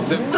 gossip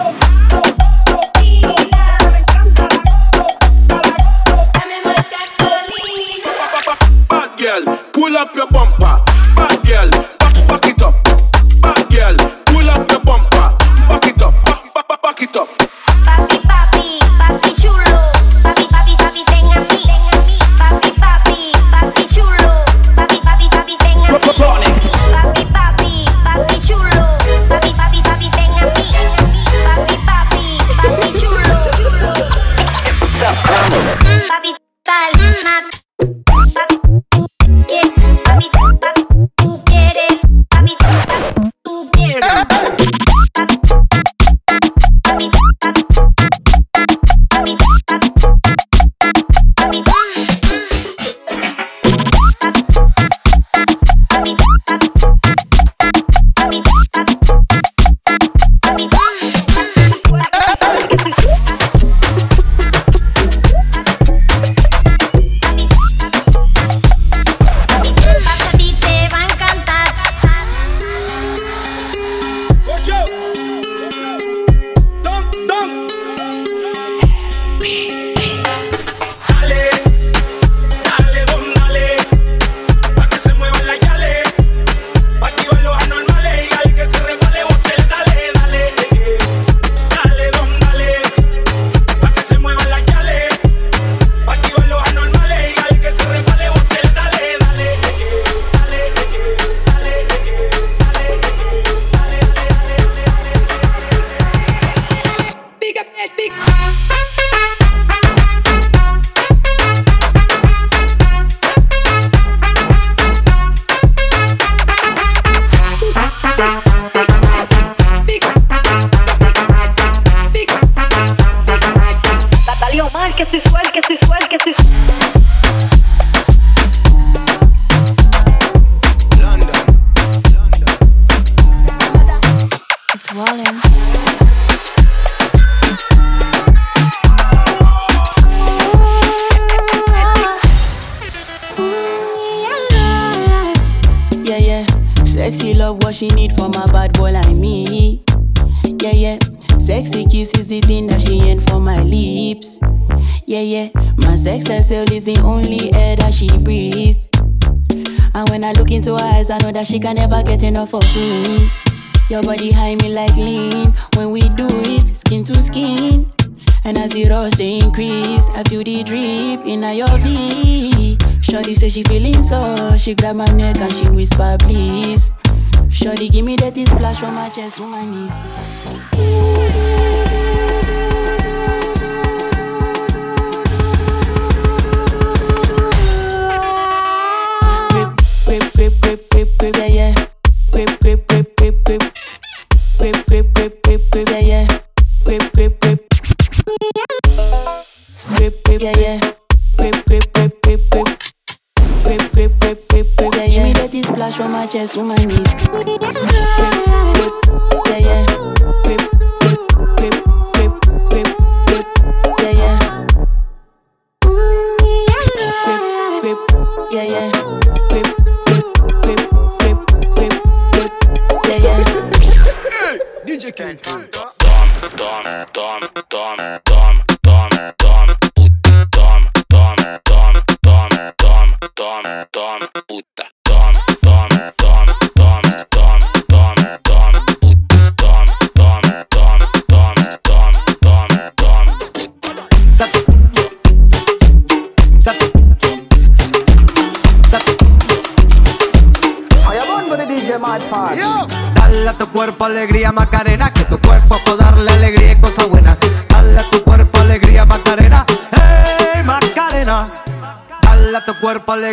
Nobody body high me like lean. When we do it, skin to skin. And as the rush they increase, I feel the drip in your V. Shorty say she feeling so, she grab my neck and she whisper please. Shorty give me that splash from my chest to my knees.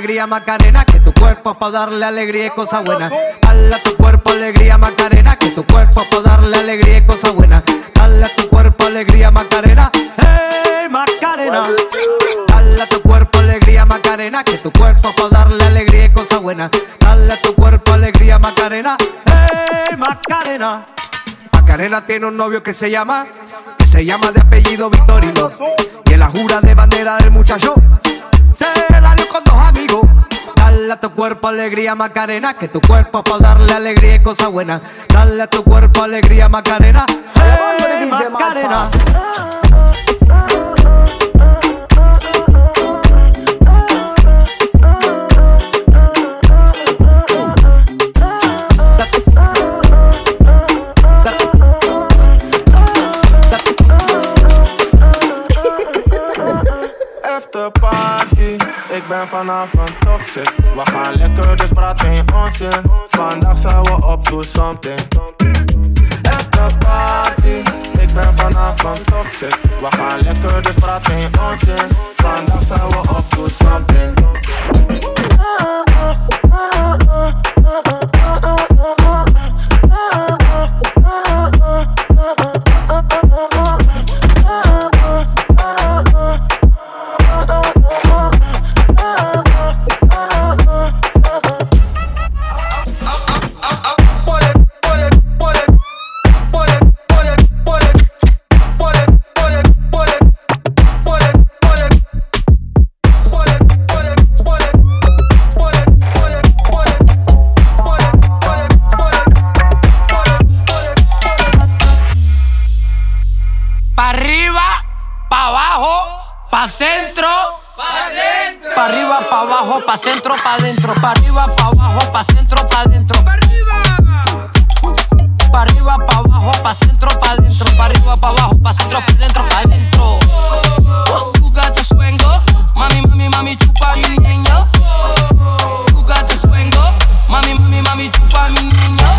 alegría Macarena, que tu cuerpo para darle alegría y cosas buenas. Dale tu cuerpo alegría Macarena, que tu cuerpo para darle alegría y cosas buenas. Dale tu cuerpo alegría Macarena, hey Macarena. Dale tu cuerpo alegría Macarena, que tu cuerpo para darle alegría y cosas buenas. Dale tu cuerpo alegría Macarena, hey Macarena. Macarena tiene un novio que se llama, que se llama de apellido Victorino. Y en la jura de bandera del muchacho se la dio con dos amigos. Dale a tu cuerpo alegría Macarena, que tu cuerpo para darle alegría y cosas buenas. Dale a tu cuerpo alegría Macarena, hey, Macarena. Ben vanavond toxic. We gaan lekker, dus praat geen onzin. Vandaag zijn we op to something. After party, ik ben vanavond toxic. We gaan lekker, dus praat geen onzin. Vandaag zijn we op to something. Pa' arriba, pa' abajo, pa' centro. Pa' dentro. Pa' arriba, pa' abajo, pa' centro, pa' dentro. Pa' arriba, pa' abajo, pa' centro, pa' dentro. Pa' arriba. Pa' arriba, pa' abajo, pa' centro, pa' dentro. Pa' arriba, pa' abajo, pa' centro, pa' dentro, pa' dentro. You got the suengo. Mami, mami, mami, chupa mi niño. You got the suengo. Mami, mami, mami, chupa mi niño.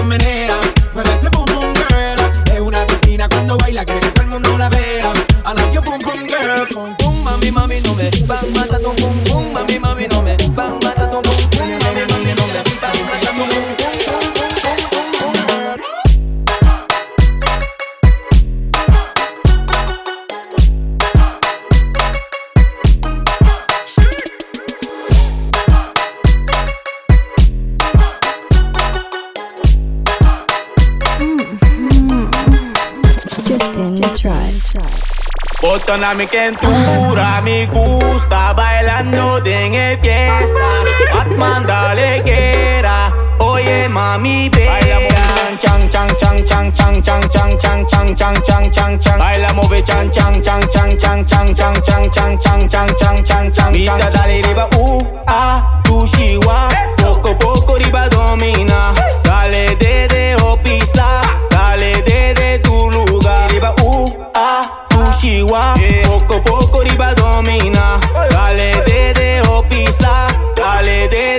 lo menea. Dona mi quentura, me gusta bailando en fiesta. Batman dale guerra, oye mami bella. Chang chang chang chang chang chang chang chang chang chang chang chang chang Baila move chang chang chang chang chang chang chang chang chang chang chang chang chang chang Mita dale riba u a tu shiwa Poco poco riba domina Dale de de o pista Dale de de tu lugar Riba u a shiwa. Poco poco riba domina. Dale de de o pisla. Dale de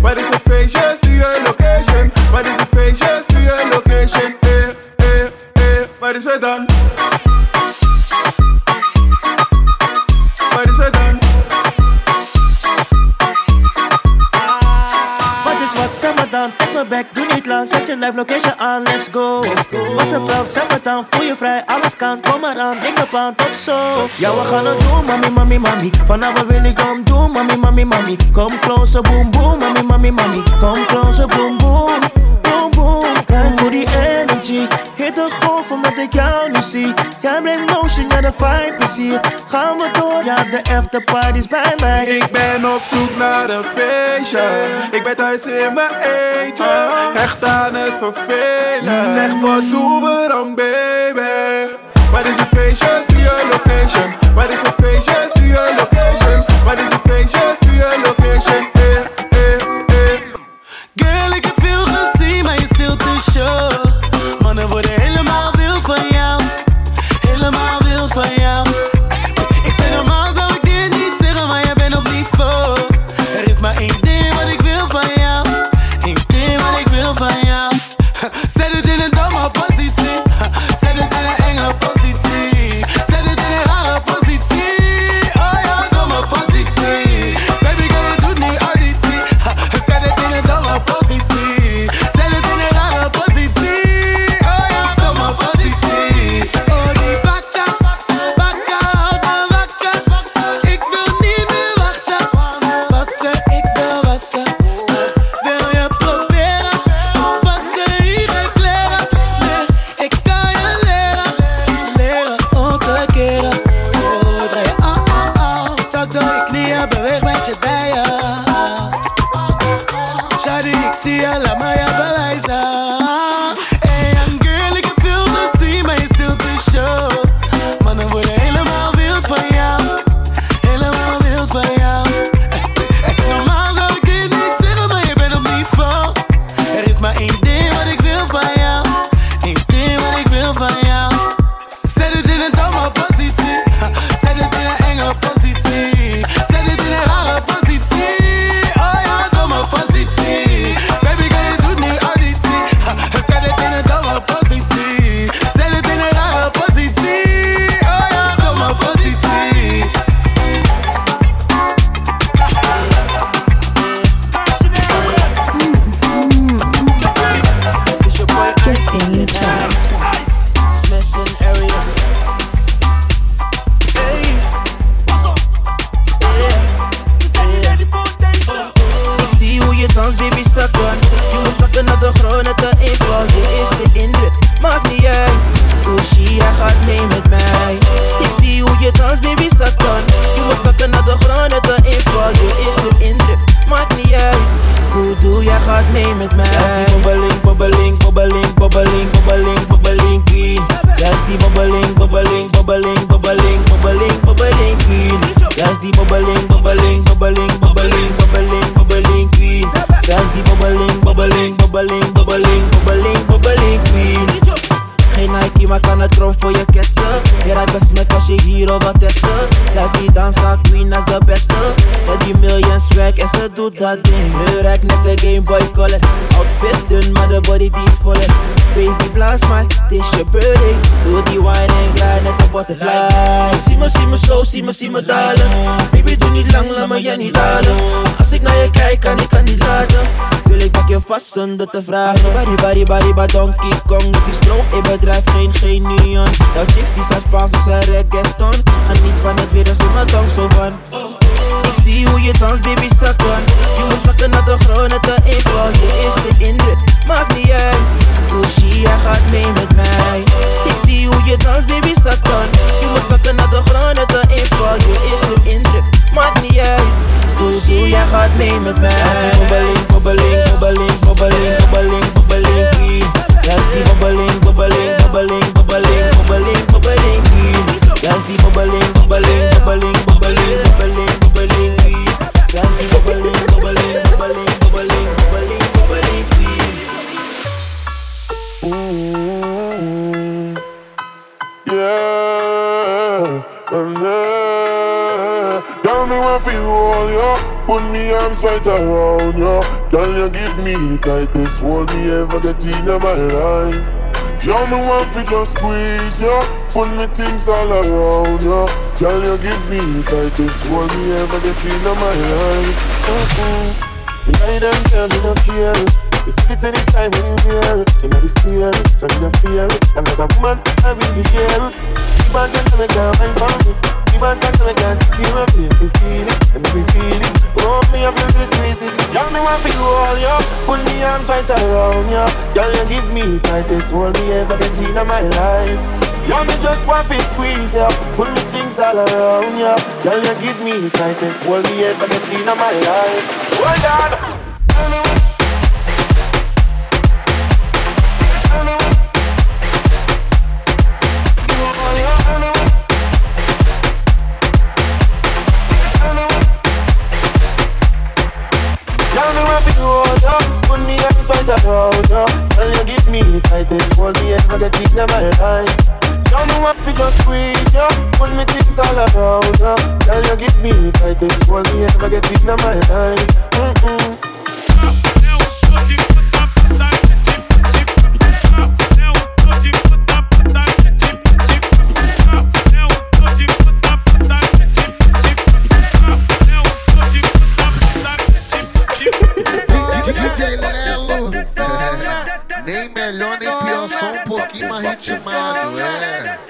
Why is it facious to your location? Why is it facious to your location? Eh, eh, eh, why is it done? Why is it done? Wat is wat Samadan? Test me back, doe lang Zet je live location aan, let's go. Was een bel, zeg maar dan, voel je vrij, alles kan. Kom maar aan, ik heb aan, tot zo. Ja, we gaan het doen, mami, mami, mami. Vanavond wil ik kom doen, mami, mami, mami. Kom closer, boom, boom, mami, mami, mami. Kom closer, boom, boom, boom, boom. Kijk voor die energy. Hit de golf omdat ik jou nu zie. Jij brengt motion, ja de is hier. Gaan we door, ja de afterparty is bij mij. Ik ben op zoek naar een feestje. Ik ben thuis in mijn eentje. Hecht aan het vervelen. Zeg wat doen we dan, baby? Waar is het feestje? Stuur je location. Waar is het feestje? Stuur je location. Waar is het feestje? Stuur je location. it, man. Just the bubbling, bubbling, bubbling, bubbling, bubbling, bubbling queen. Just the bubbling, bubbling, bubbling, bubbling, bubbling, bubbling queen. Just the bubbling, bubbling, bubbling, bubbling, bubbling, bubbling queen. Just the bubbling, bubbling, bubbling, bubbling, bubbling, bubbling queen. geen Nike, maar kan het trom voor je ketsen. Je raakt besmet als je hero wat testen. Zij is die dansa queen, als de beste. En die millions swag en ze doet dat ding. Zie me, zie me dalen. Baby doe niet lang, laat me je niet dalen. Als ik naar je kijk, kan ik kan niet laten. Wil ik pak je vast zonder te vragen. Bari, bari, bari, ba Donkey Kong. Op die stroom, ik bedrijf geen, neon. Jouw chicks die zijn Spaans, ze zijn reggaeton. Geniet van het weer, als in mijn tong zo van. Zie hoe je dans, baby, zakken. Je moet zakken naar de grond, het de inval. Je eerste indruk, maakt niet uit. Douchie, jij gaat mee met mij. Ik zie hoe je dans, baby, zakken. Je moet zakken naar de grond, het de inval. Je eerste indruk, maakt niet uit. Douchie, jij gaat mee met mij. Bobbeling, bobbeling, bobbeling, bobbeling, bobbeling, bobbeling, queen. Just die bobbeling, bobbeling, bobbeling, bobbeling, bobbeling, bobbeling, queen. Just die bobbeling, bobbeling. Me want feel all ya. Put me arms right around ya. Girl, you give me the tightest hold me ever get in my life. Girl, me want feel just squeeze ya. Put me things all around ya. Girl, you give me the tightest hold me ever get in my life. Mm-mm. Me lie them, girl, me no care. You take it anytime when you hear it. You know the spirit, so me no fear it. And as a woman, I will be there. Keep on telling me, girl, I'm bound Keep on telling me, girl, keep on feeling, me feel it, and me feel it. Oh, me I feel squeeze it. Girl, me want for you all, yo. Put me arms right around you. Girl, you give me the tightest hold me ever get in my life. Girl, me just want to squeeze ya. Put me things all around ya. Girl, you give me the tightest hold me ever get in my life. Hold on. Right around ya Girl, you give me the tightest hold me ever get in my life Girl, me want to just squeeze ya. Put me things all around ya Girl, you give me the tightest hold me ever get in my life Mm-mm. Nem melhor nem pior, só um pouquinho mais ritmado, é.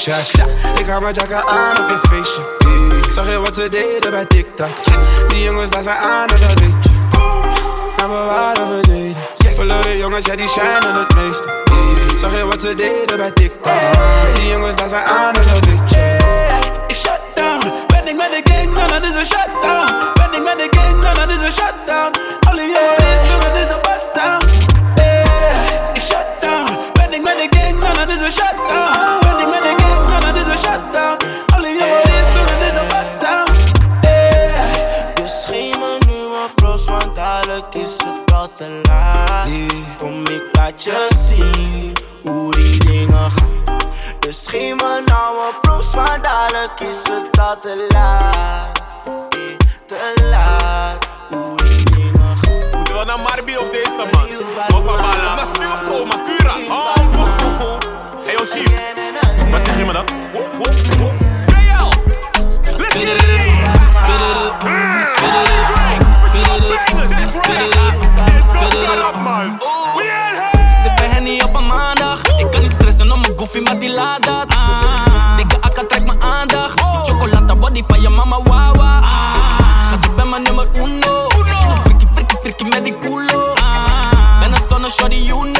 Shot? Ik hou mijn jacka aan op je feestje. Zag je wat ze deden bij TikTok? Die jongens daar zijn aan en dat weet je. En we waren beneden. Verloren jongens, ja die shinen het meeste. Zag je wat ze deden bij TikTok? Die jongens daar zijn aan en dat weet je. Ik shut down. Ben ik met de gang, dan is een shutdown. Ben ik met de gang, dan is een shutdown. Alle jongens, laat je zien hoe die dingen gaan. Dus me nou een want dadelijk is het al te laat. Eh, Te laat, hoe die dingen gaan. Moeten we naar Marbi op deze man? Of Abala? Maar Silfo, Makura. Oh, boe. Hey, yo, Chief. Wat zeg je me dan? Woef, woef, woef. Hey, yo. Let's get it. Spit it up, spit it up, spit it up, spit it up, spit it up, man. Goofy, maar die laat dat. Dikke akka trekt mijn aandacht. Die chocolata body van je mama, wawa. Schat, je bent mijn nummer uno. Frikkie, frikkie, frikkie met die culo. Ben een stunner, shorty, you know.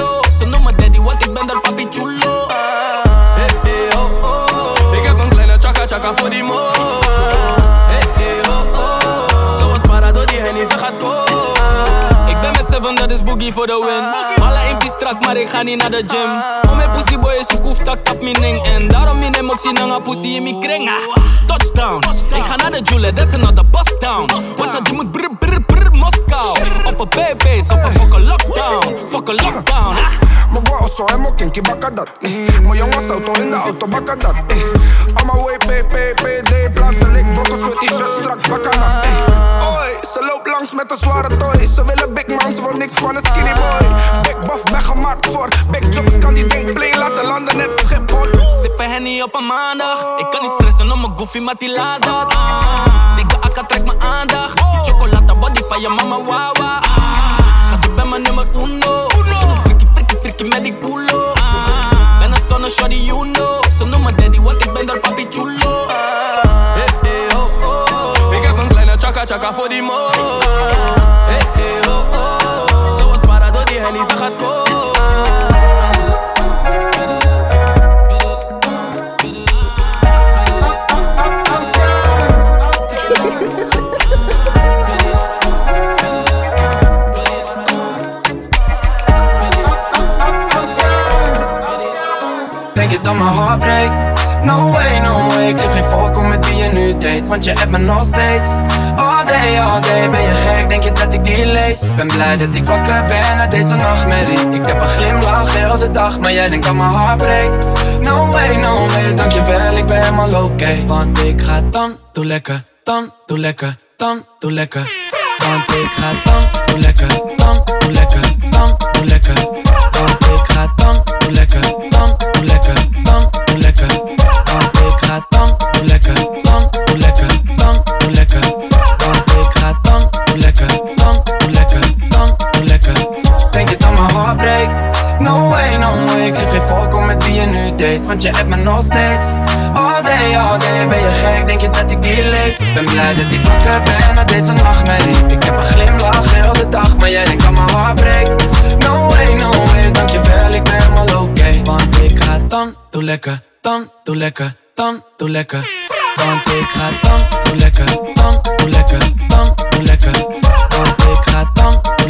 Boogie voor de win. In die strak, maar ik ga niet naar de gym. Om mijn pussy boy is koef, tak tap mijn ding. En daarom in hem ook zien hangen pussy in mijn kring. Ah, Touchdown, ik ga naar de Jule, that's another bus town. Wat dat die moet brr brr brr Moskou. Op een baby's, op een fucking lockdown. Fucking lockdown. Ah. Mijn guau zo en mijn kinky bakken dat. eh. Mijn jongens auto in de auto bakken dat. eh. On my way, PPPD, blaas de lik, bokken zo t-shirt strak bakken dat. eh. Oi, ze loopt langs met een zware toy. Ze willen big man, ze wil niks van een skinny boy. Big buff, ben gemaakt voor big jobs, kan die ding plane laten landen net Schiphol. Sippen Henny op een maandag. Ik kan niet stressen om mijn goofy, maar die laat dat. Dikke akka trekt mijn aandacht. Chocolata body van je mama, wawa. Schat, je bent mijn nummer uno. Voor die mo. Hey, hey, oh, oh. Zo wat para door die hennie, ze gaat komen. Denk je dat mijn hart breekt? No way, no way Ik geef geen om met wie je nu date Want je hebt me nog steeds day, all day Ben je gek, denk je dat ik die lees? Ben blij dat ik wakker ben uit deze nachtmerrie. Ik heb een glimlach heel de dag Maar jij denkt dat mijn hart breekt. No way, no way Dankjewel, ik ben helemaal oké. Want ik ga dan, doe lekker Dan, doe lekker, dan, doe lekker. Want ik ga dan, doe lekker Dan, doe lekker, dan, doe lekker. Want ik ga dan, doe lekker Want je hebt me nog steeds. All day, all day Ben je gek, denk je dat ik die lees? Ben blij dat ik wakker ben uit deze nachtmerrie Ik heb een glimlach heel de dag Maar jij denkt dat mijn hart breekt. No way, no way Dankjewel, ik ben helemaal oké. Want ik ga dan, doe lekker Dan, doe lekker, dan, doe lekker. Want ik ga dan, doe lekker Dan, doe lekker, dan, doe lekker. Want ik ga dan, doe lekker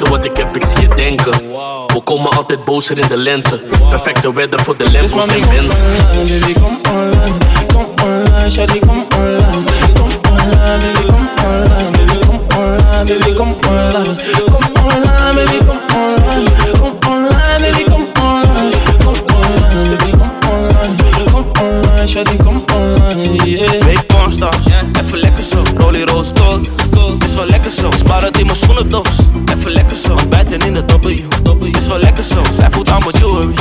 weten wat ik heb, ik zie je denken. We komen altijd bozer in de lente. Perfecte weather voor de Lambo's en Benz. Baby, kom online, kom online, shawty, kom online. Kom online, baby, kom online, baby, kom online, baby, kom online. Kom online, baby, kom online. Kom online, baby, kom online. Kom online, baby, kom online. Kom online, shawty, kom online, yeah. Even lekker zo. Rollie roos tot, is wel lekker zo. Spaar het in mijn schoenendoos, even lekker zo. Bijten in de W, is wel lekker zo. Zij voelt aan mijn jewelry,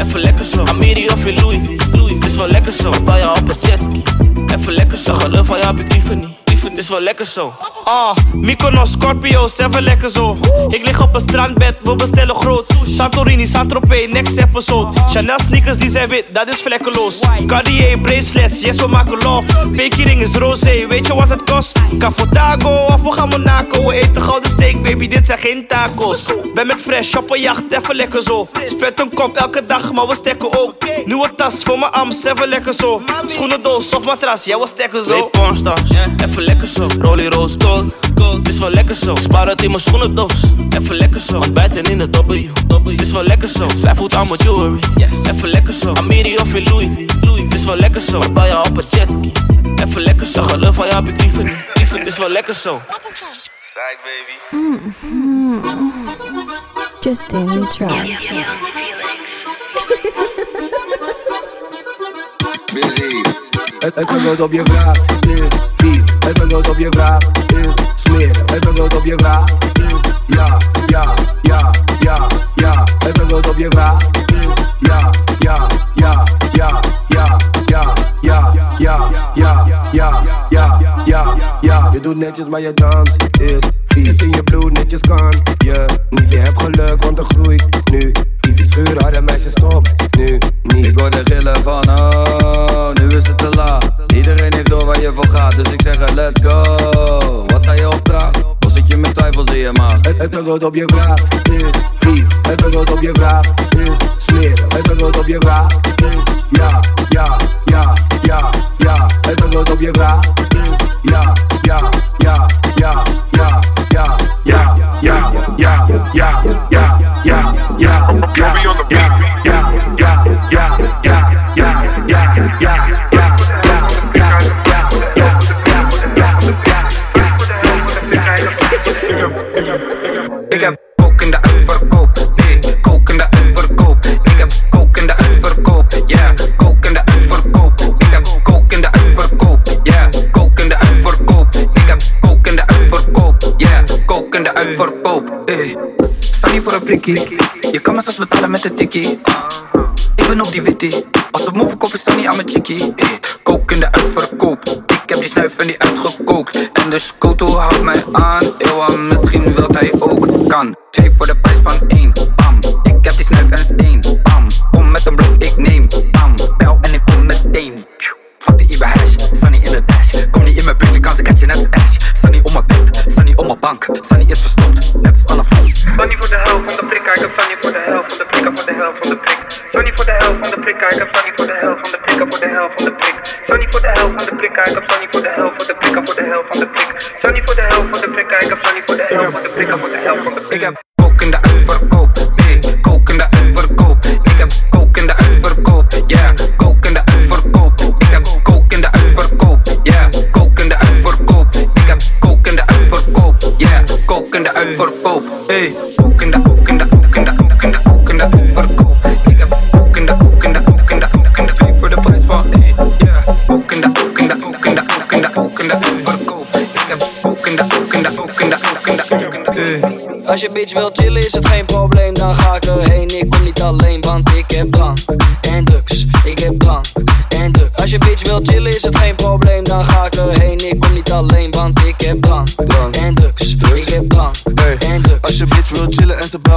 even lekker zo. Amiri of in Louis, is wel lekker zo. Bij je op een jetski, even lekker zo. Geloof van jou heb ik liever niet. Het is wel lekker zo. Ah, Mykonos, Scorpio's, even lekker zo. Ik lig op een strandbed, we bestellen groot. Santorini, Saint-Tropez, next episode. Chanel sneakers, die zijn wit, dat is vlekkeloos. Cartier, bracelets, yes, we maken love. Pinky ring is rosé, weet je wat het kost? Cafotago of we gaan Monaco. We eten gouden steak, baby, dit zijn geen tacos. Ben met fresh op een jacht, even lekker zo. Spet een kop elke dag, maar we stekken ook. Nieuwe tas voor mijn ams, even lekker zo. Schoenendoos of matras, ja, we stekken zo. Pornstars, even lekker zo. Rollie roos tot, is wel lekker zo. Spaar het in mijn schoenendoos, even lekker zo. Ontbijten in de W, is wel lekker zo. Zij voelt aan mijn jewelry, even lekker zo. Amiri of in Louis, Louis, is wel lekker zo. Bij je op een jetski, even lekker zo. Geloof van jou heb ik liever niet, liever, het is wel lekker zo. Psych baby. Mhm. Justin Try. Busy. Het, het antwoord op je vraag is vies. Het antwoord op je vraag is smeren. Het antwoord op je vraag is ja, ja, ja, ja, ja. Het antwoord op je vraag is ja, ja, ja, ja, ja, ja, ja, ja, ja, ja, ja, ja, ja. Je doet netjes, maar je dans is vies. Zit in je bloed, netjes kan je niet. Je hebt geluk, want er groeit nu. Die schuren hadden meisjes stop, nu tego tobie wraz, to jest Fritz Dlaczego tobie wraz, to jest Smith Dlaczego tobie wraz, to jest ja, ja, ja, ja, ja. Dlaczego tobie wraz, je kan me zelfs betalen met een tikkie. Ik ben op die witty, als de move koop is dan niet aan mijn chickie. Hey. Kook in de uitverkoop, ik heb die snuif en die uitgekookt. En de scoto houdt mij aan, eeuwa, misschien wilt hij ook. Kan, twee voor de prijs van één, bam. Ik heb die snuif en steen, bam. Kom met een blok, ik neem, bam. Bel en ik kom meteen. Fuck de Iba hash, Sunny in de dash. Kom niet in mijn buurt, je kan ze catchen net Ash. Sunny op mijn bed, Sunny op mijn bank. Voor de helft van de prik, Sunny voor de helft van de prik, voor de helft van de prik. Sunny voor de helft van de prik, ik heb Sunny voor de helft van de prik, voor de helft van de prik. Sunny voor de helft van de prik, ik heb Sunny voor de helft van de prik, voor de helft van de prik. Sunny voor de helft van de prik, ik heb Sunny voor de helft van de prik, voor de helft van de prik. Ik heb de Als je bitch wil chillen is het geen probleem,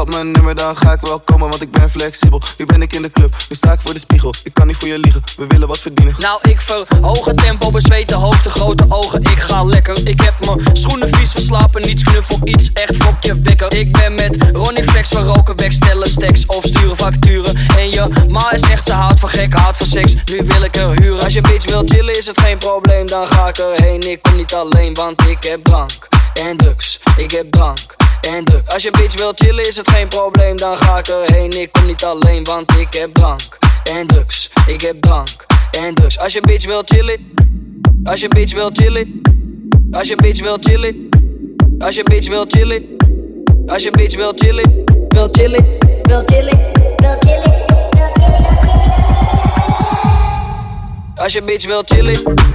belt mijn nummer, dan ga ik wel komen, want ik ben flexibel. Nu ben ik in de club, nu sta ik voor de spiegel. Ik kan niet voor je liegen, we willen wat verdienen. Nou, ik verhoog het tempo, bezweten hoofd, de grote ogen. Ik ga lekker. Ik heb mijn schoenen vies verslapen, niets knuffel, iets echt fok je wekker. Ik ben met Ronnie Flex van roken, wegstellen stacks of sturen facturen. En je ma is echt, ze houdt van gek, houdt van seks. Nu wil ik er huren. Als je bitch wil chillen, is het geen probleem, dan ga ik erheen. Ik kom niet alleen, want ik heb drank en drugs. Ik heb drank en drugs. Als je bitch wil chillen, is het geen probleem, dan ga ik erheen. Ik kom niet alleen, want ik heb drank en drugs. Ik heb drank en drugs. Als je bitch wil chillen, als je bitch wil chillen, als je bitch wil chillen, als je bitch wil chillen, als je bitch wil chillen, wil chillen, wil chillen, wil chillen. Als je bitch wil chillen.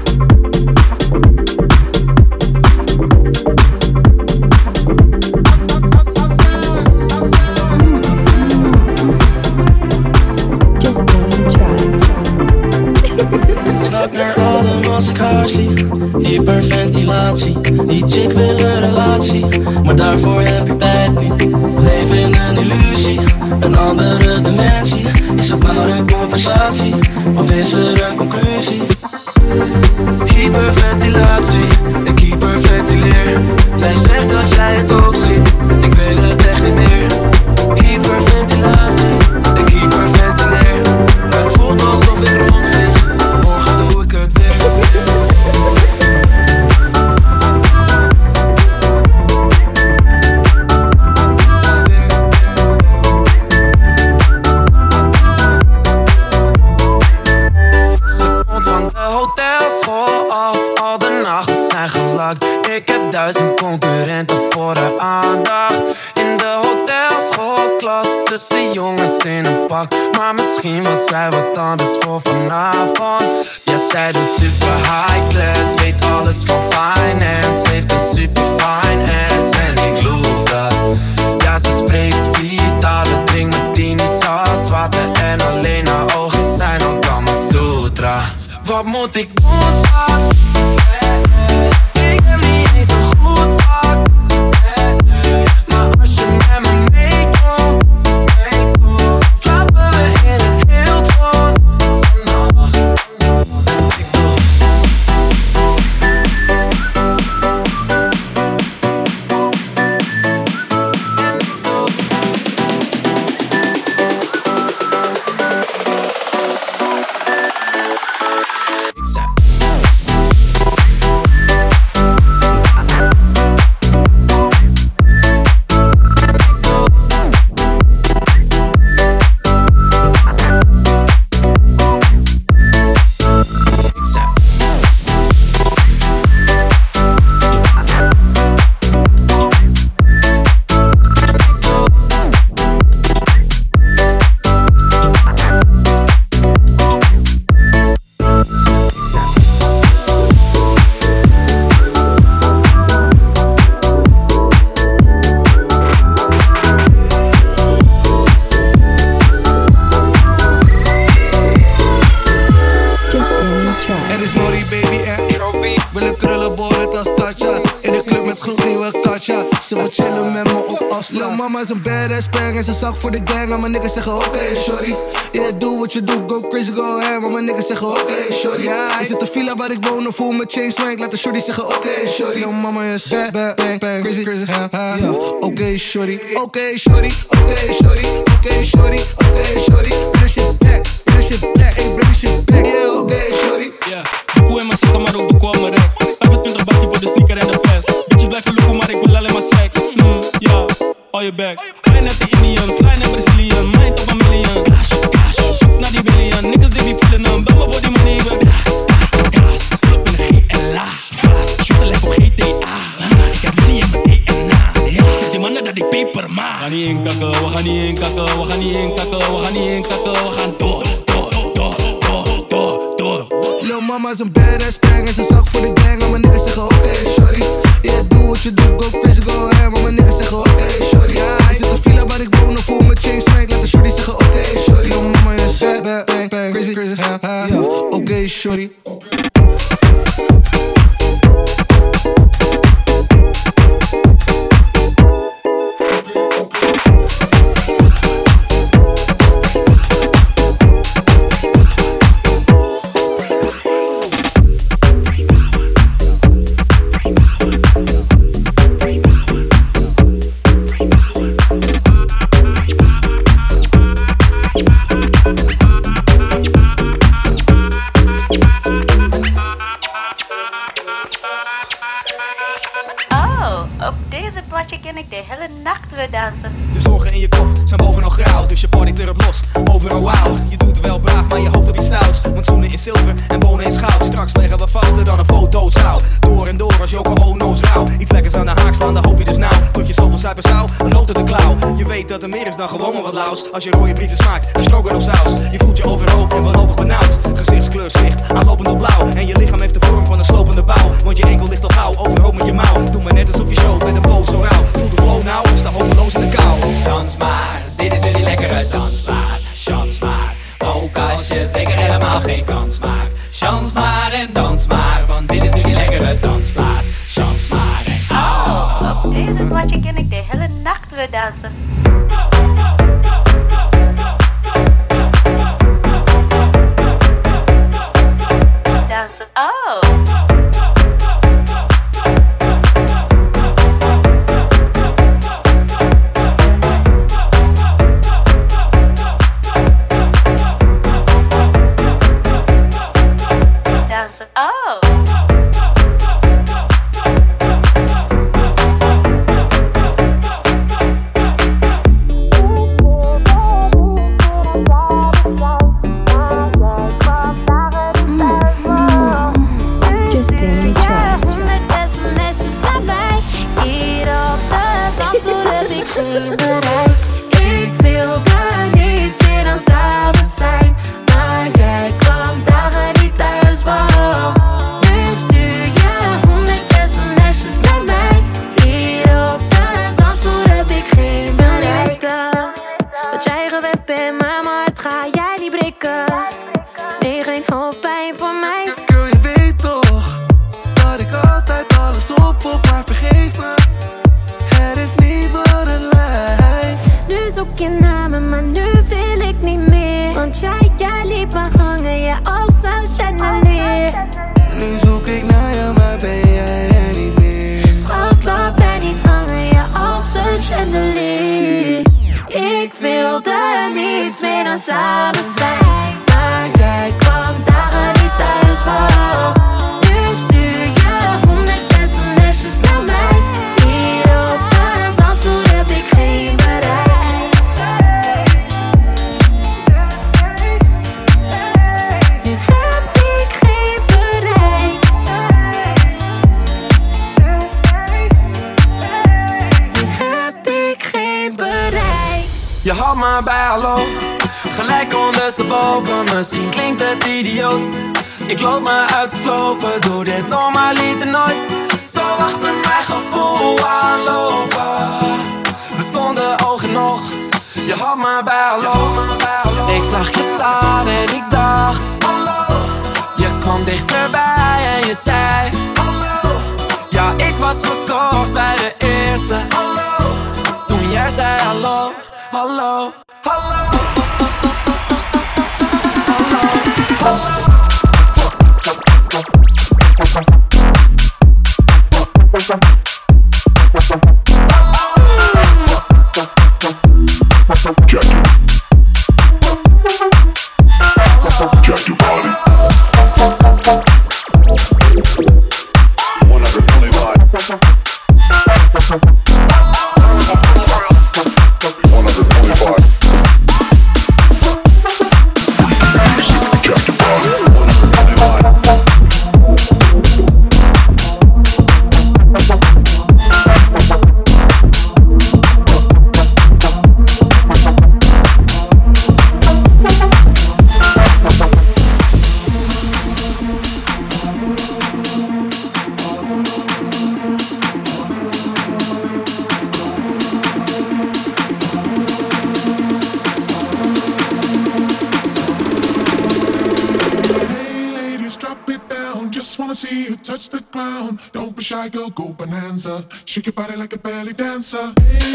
Die chick wil een relatie Maar daarvoor heb ik tijd niet. Leef in een illusie Een andere dimensie. Is het maar een conversatie Of is er een conclusie? Hyperventilatie Ik hyperventileer. Jij zegt dat jij het ook ziet Ik weet het echt niet meer zij wat anders voor vanavond. Ja, zij doet super high class, weet alles van finance. Heeft een super fine ass en ik loof dat. Ja, ze spreekt vier talen, met tien saus, water en alleen haar ogen zijn al Kama Sutra. Wat moet ik doen? En ze zak voor de gang. En mijn niggas zeggen oké, shorty. Yeah, doe wat je doet, go crazy, go ham. Maar mijn niggas zeggen oké, shorty. Ja, is het de villa waar ik woon? Voel mijn chain swank. Laat de shorty zeggen oké, shorty. Lil mama is bad, bad, bang, bang. Crazy, crazy. Ja, oké, shorty. Oké, shorty. Oké, shorty. Oké, shorty. Oké, shorty. Bring shit back. Shit back. niet inkakken, we gaan niet inkakken, we gaan niet inkakken, we gaan niet inkakken, we gaan door, door, door, door, door, door. Lil mama is een badass bang en ze zak voor de gang, maar mijn niggas zeggen oké, okay, sorry. Yeah, doe wat je doet, go crazy, go ham, maar mijn niggas zeggen oké, okay, sorry. Ja, hij zit op fila waar ik woon, voel mijn chain smack, laat de shorty zeggen oké, okay, sorry. Lil mama is bad, bang, bang, crazy, crazy, ha, ha, oké, okay, sorry. dan gewoon maar wat laus. Als je rode pizzas maakt, die stroken of saus. Je voelt je overhoop en wanhopig benauwd. Gezichtskleur zicht, aanlopend op blauw. En je lichaam heeft de vorm van een slopende bouw. Want je enkel ligt al gauw, overhoop met je mouw. Doe maar net alsof je showt met een poos zo rauw. Voel de flow nou, sta hopeloos in de kou. Dans maar, dit is weer die lekkere dansbaar. Chans maar, ook als je zeker helemaal geen kans maakt. Chans maar en dans maar, want dit is nu die lekkere dansbaar. Deze is ken ik. de hele nacht weer dansen. Dansen, oh. summer sun. Ik loop me uitstoven bonanza. Shake your body like a belly dancer. Hey,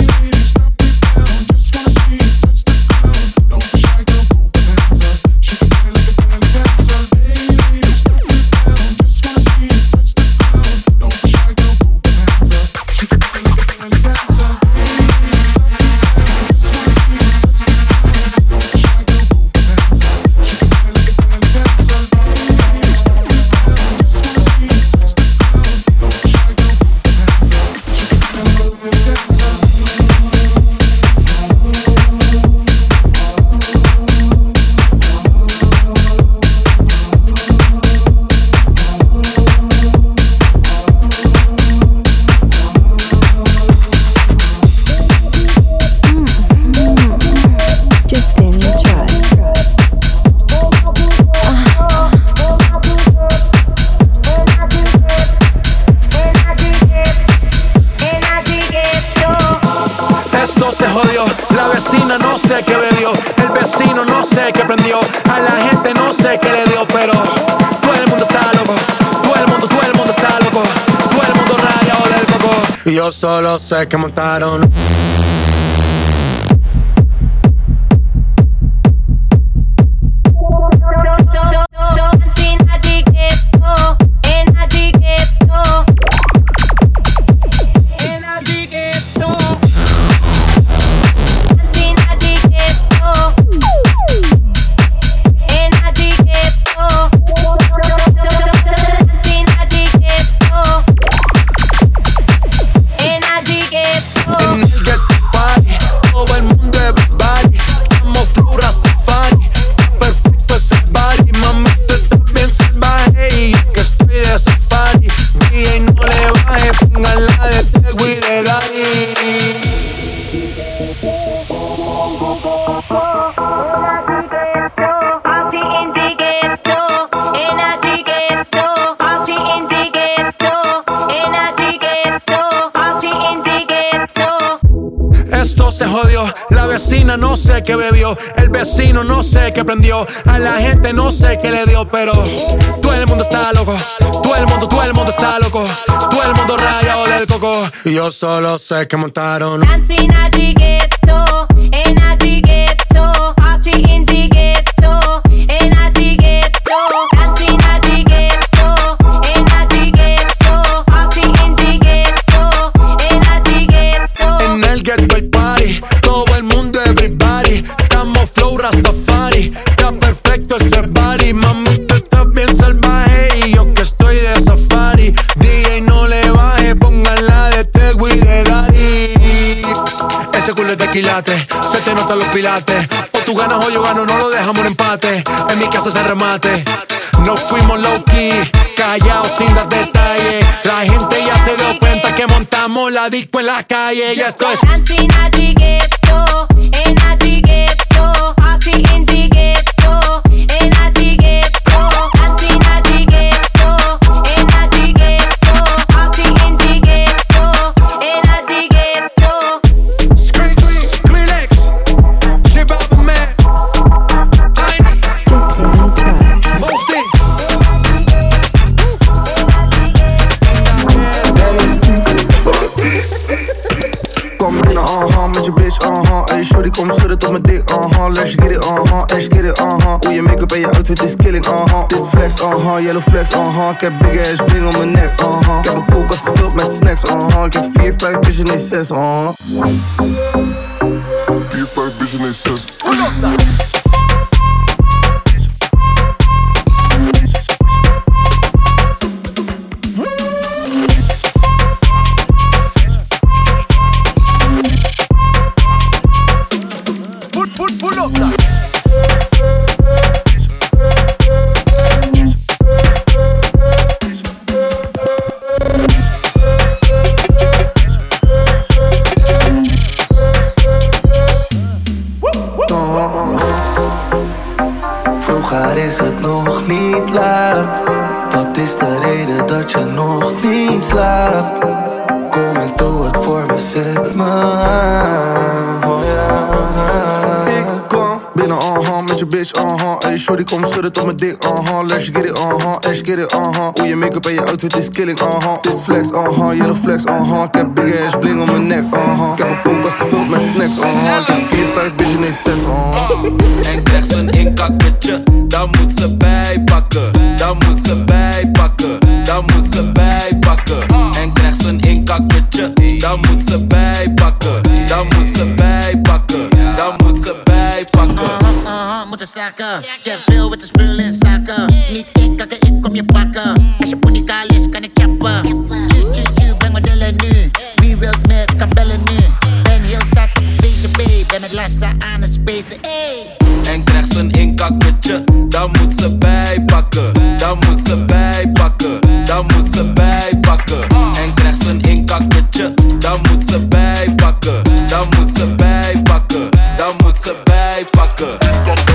yo solo sé que montaron. A la gente no sé qué le dio, pero todo el mundo está loco, todo el mundo, todo el mundo está loco, todo el mundo rayado del coco. Y yo solo sé que montaron. O tú ganas o yo gano, no lo dejamos en empate, en mi casa se remate. No fuimos low key, callados sin dar detalles. La gente ya se dio cuenta que montamos la disco en la calle. Y esto es make-up en je outfit is killing, uh-huh. Dit flex, uh-huh, yellow flex, uh-huh. Ik heb big ass ring om mijn nek, uh-huh. Ik heb een koelkast gevuld met snacks, uh-huh. Ik heb 4, 5 bitches, nee 6, uh-huh. 4, 5 bitches, nee 6. Vroeger is het nog niet laat. Wat is de reden dat je nog niet slaapt? Kom en doe het voor me, zet me. Met je bitch, uh-huh. Hey, shorty, kom schudden tot mijn dik, uh-huh. Let's get it, uh-huh. Let's get it, uh-huh. Hoe je make-up en je outfit is killing, uh-huh. Dit flex, uh-huh. Yellow flex, uh-huh. Ik heb big ass bling om mijn nek, uh-huh. Ik heb een koelkast gevuld met snacks, uh-huh. Ik heb 4, 5 bitches, nee 6, uh-huh. En krijgt ze een inkakkertje, dan moet ze bijpakken. Dan moet ze bijpakken, dan moet ze bijpakken. En krijgt ze een inkakkertje, dan moet ze bijpakken. Dan moet ze bijpakken, dan moet ze bijpakken. Uh-huh, moeten zakken. Ik heb veel met de spullen in zakken. Niet inkakken, ik kom je pakken. Als je pony kaal is, kan ik chappen. Tju, tju, tju, breng dillen nu. Wie wilt meer, ik kan bellen nu. Ben heel zat op een feestje, babe. Ben met Lassa aan het spacen, ey. En krijgt ze een inkakkertje, dan moet ze bijpakken. Dan moet ze bijpakken, dan moet ze bijpakken. Bijpakken.